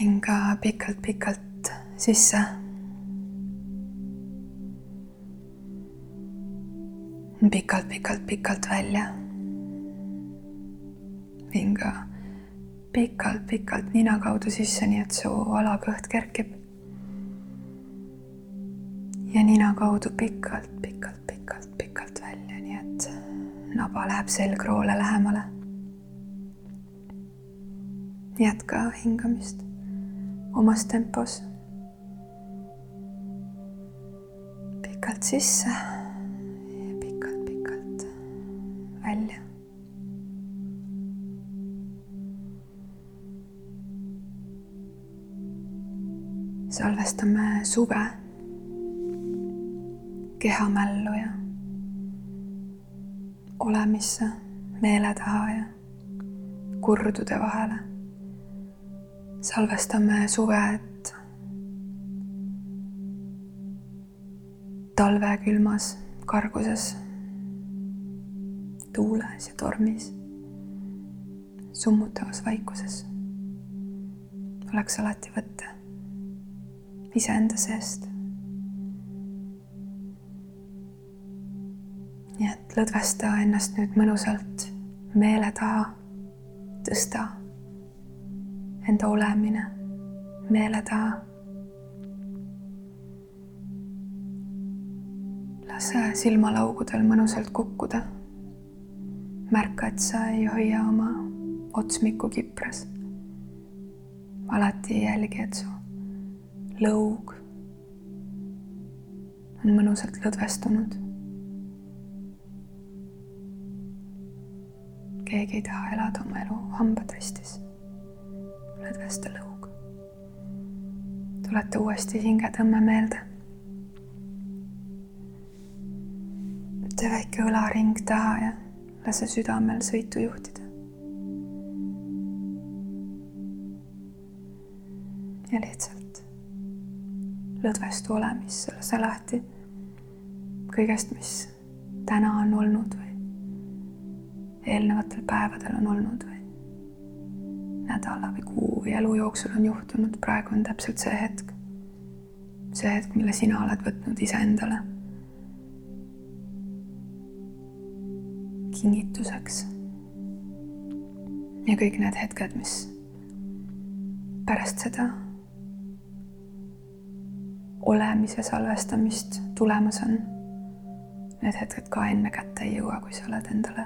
hinga pikalt-pikalt sisse. pikalt-pikalt-pikalt välja. hinga pikalt-pikalt nina kaudu sisse, nii et su alakõht kerkib. ja nina kaudu pikalt-pikalt-pikalt-pikalt välja, nii et naba läheb selgroole lähemale. jätka hingamist omas tempos. pikalt sisse pikalt-pikalt välja. salvestame suve, kehamällu ja olemisse, meele taha ja kurdude vahele salvestame suve, et talve külmas karguses, tuules ja tormis, summutavas vaikuses oleks alati võtta iseenda seest. nii et lõdvesta ennast nüüd mõnusalt meele taha, tõsta enda olemine meele taha. lase silmalaugudel mõnusalt kukkuda. märka, et sa ei hoia oma otsmikku kipras. alati jälgi, et su lõug on mõnusalt lõdvestunud. keegi ei taha elada oma elu hambad ristis lõdveste lõug. tuleta uuesti hingetõmme meelde. tee väike õlaring taha ja lase südamel sõitu juhtida. ja lihtsalt lõdvestu olemisse, lase lahti kõigest, mis täna on olnud või eelnevatel päevadel on olnud või nädala või kuu või elu jooksul on juhtunud, praegu on täpselt see hetk. see hetk, mille sina oled võtnud iseendale. kingituseks. ja kõik need hetked, mis pärast seda olemise salvestamist tulemas on. Need hetked ka enne kätte ei jõua, kui sa oled endale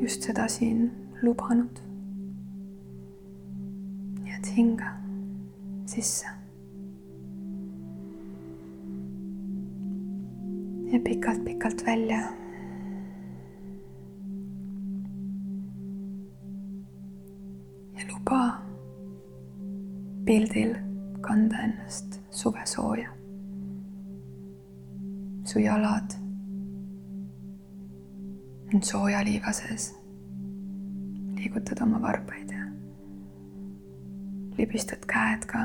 just seda siin lubanud. nii et hinga sisse. ja pikalt-pikalt välja. ja luba pildil kanda ennast suvesooja. su jalad on sooja liiva sees liigutad oma varbaid ja libistad käed ka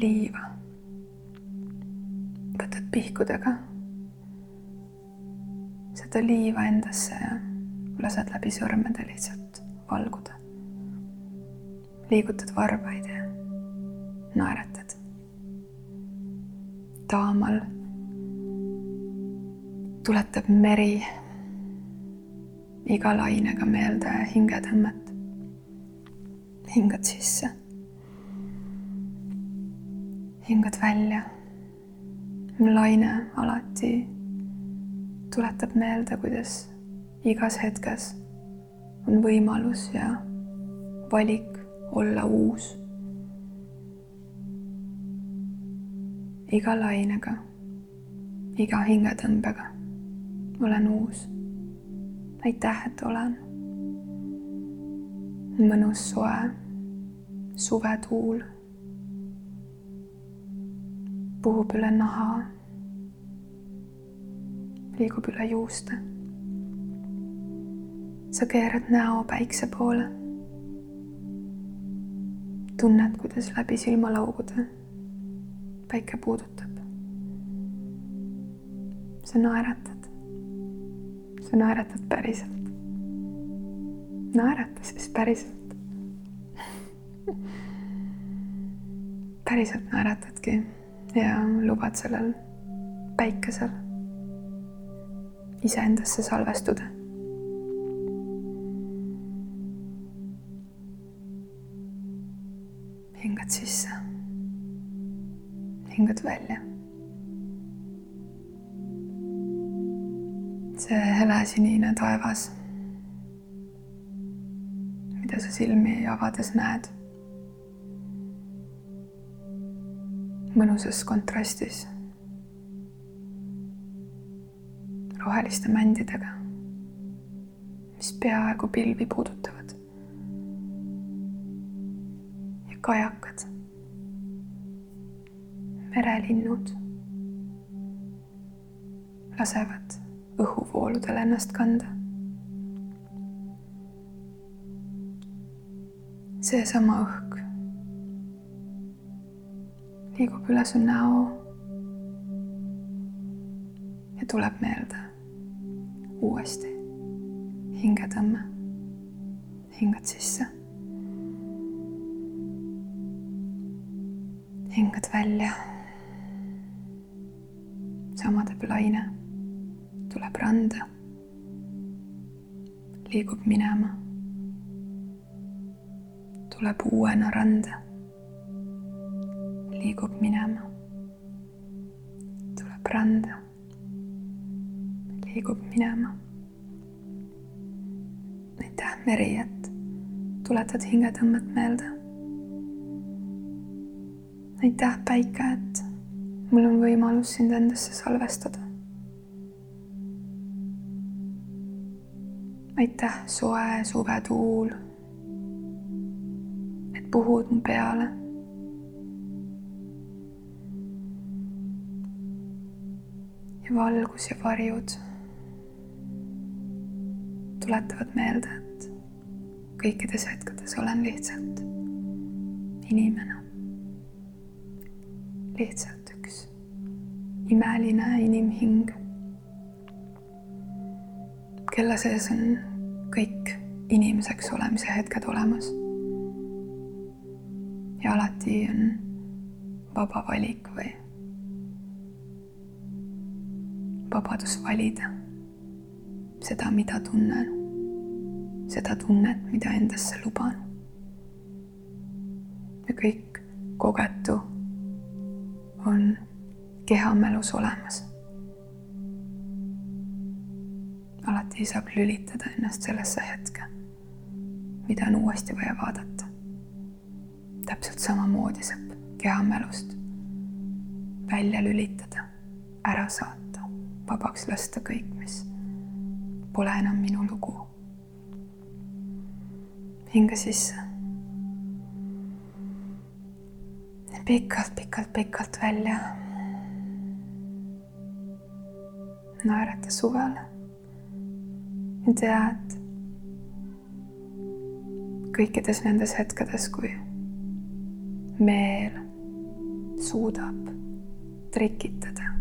liiva. võtad pihkudega seda liiva endasse ja lased läbi sõrmede lihtsalt valguda. liigutad varbaid ja naeratad. taamal tuletab meri iga lainega meelde hingetõmmet. hingad sisse. hingad välja. laine alati tuletab meelde, kuidas igas hetkes on võimalus ja valik olla uus. iga lainega, iga hingetõmbega olen uus aitäh, et olen. mõnus soe suvetuul puhub üle naha, liigub üle juuste. sa keerad näo päikse poole. tunned, kuidas läbi silmalaugude päike puudutab. sa naeratad sa naeratad päriselt. naerata siis päriselt. päriselt naeratadki ja lubad sellel päikesel iseendasse salvestuda. hingad sisse, hingad välja. See helesinine taevas, mida sa silmi avades näed? Mõnusas kontrastis. Roheliste mändidega, mis peaaegu pilvi puudutavad. ja kajakad, merelinnud. Lasevad õhuvooludel ennast kanda. seesama õhk liigub üle su näo ja tuleb meelde uuesti hingetõmme. hingad sisse. hingad välja. sama teeb laine, tuleb randa, liigub minema, tuleb uuena randa, liigub minema, tuleb randa liigub minema. aitäh, meri, et tuletad hingetõmmet meelde. aitäh, päike, et mul on võimalus sind endasse salvestada. Aitäh, soe suvetuul, et puhud mu peale ja valgus ja varjud tuletavad meelde, et kõikides hetkedes olen lihtsalt inimene. lihtsalt üks imeline inimhing, kelle sees on kõik inimeseks olemise hetked olemas. ja alati on vaba valik või vabadus valida seda, mida tunnen, seda tunnet, mida endasse luban. ja kõik kogetu on kehamälus olemas. Alati saab lülitada ennast sellesse hetke, mida on uuesti vaja vaadata. täpselt samamoodi saab kehamälust välja lülitada, ära saata, vabaks lasta kõik, mis pole enam minu lugu. hinga sisse. pikalt-pikalt-pikalt välja. naerata suvele ja tea, et kõikides nendes hetkedes, kui meel suudab trikitada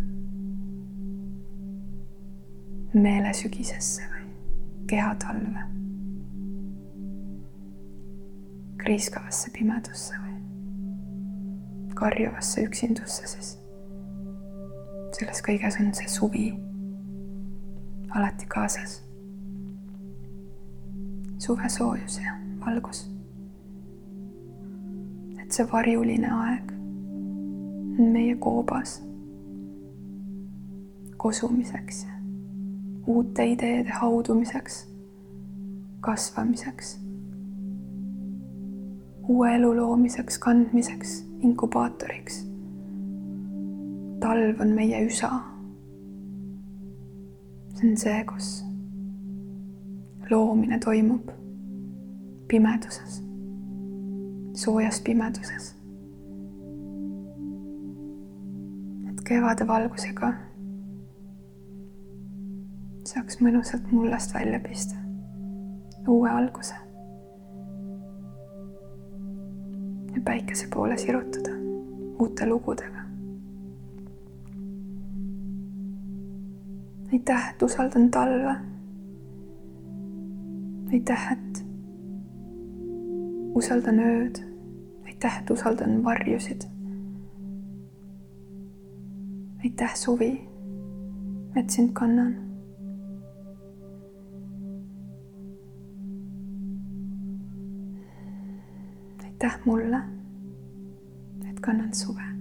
meele sügisesse või kehatalve, kriiskavasse pimedusse või karjuvasse üksindusse, siis selles kõiges on see suvi alati kaasas. Suve soojus ja valgus. et see varjuline aeg on meie koobas kosumiseks uute ideede haudumiseks, kasvamiseks, uue elu loomiseks, kandmiseks, inkubaatoriks. talv on meie üsa. see on see, kus loomine toimub pimeduses, soojas pimeduses. et kevade valgusega saaks mõnusalt mullast välja pista. uue alguse. ja päikese poole sirutada uute lugudega. aitäh, et usaldan talve. Aitäh, et usaldan ööd. aitäh, et usaldan varjusid. aitäh, suvi, et sind kannan. aitäh mulle, et kannan suve.